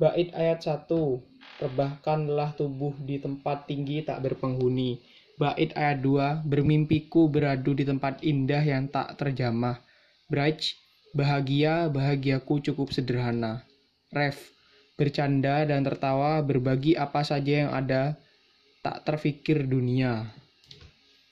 Bait ayat 1. Rebahkanlah tubuh di tempat tinggi tak berpenghuni. Bait ayat 2. Bermimpiku beradu di tempat indah yang tak terjamah. Braj, bahagia, bahagiaku cukup sederhana. Ref, bercanda dan tertawa, berbagi apa saja yang ada, tak terfikir dunia.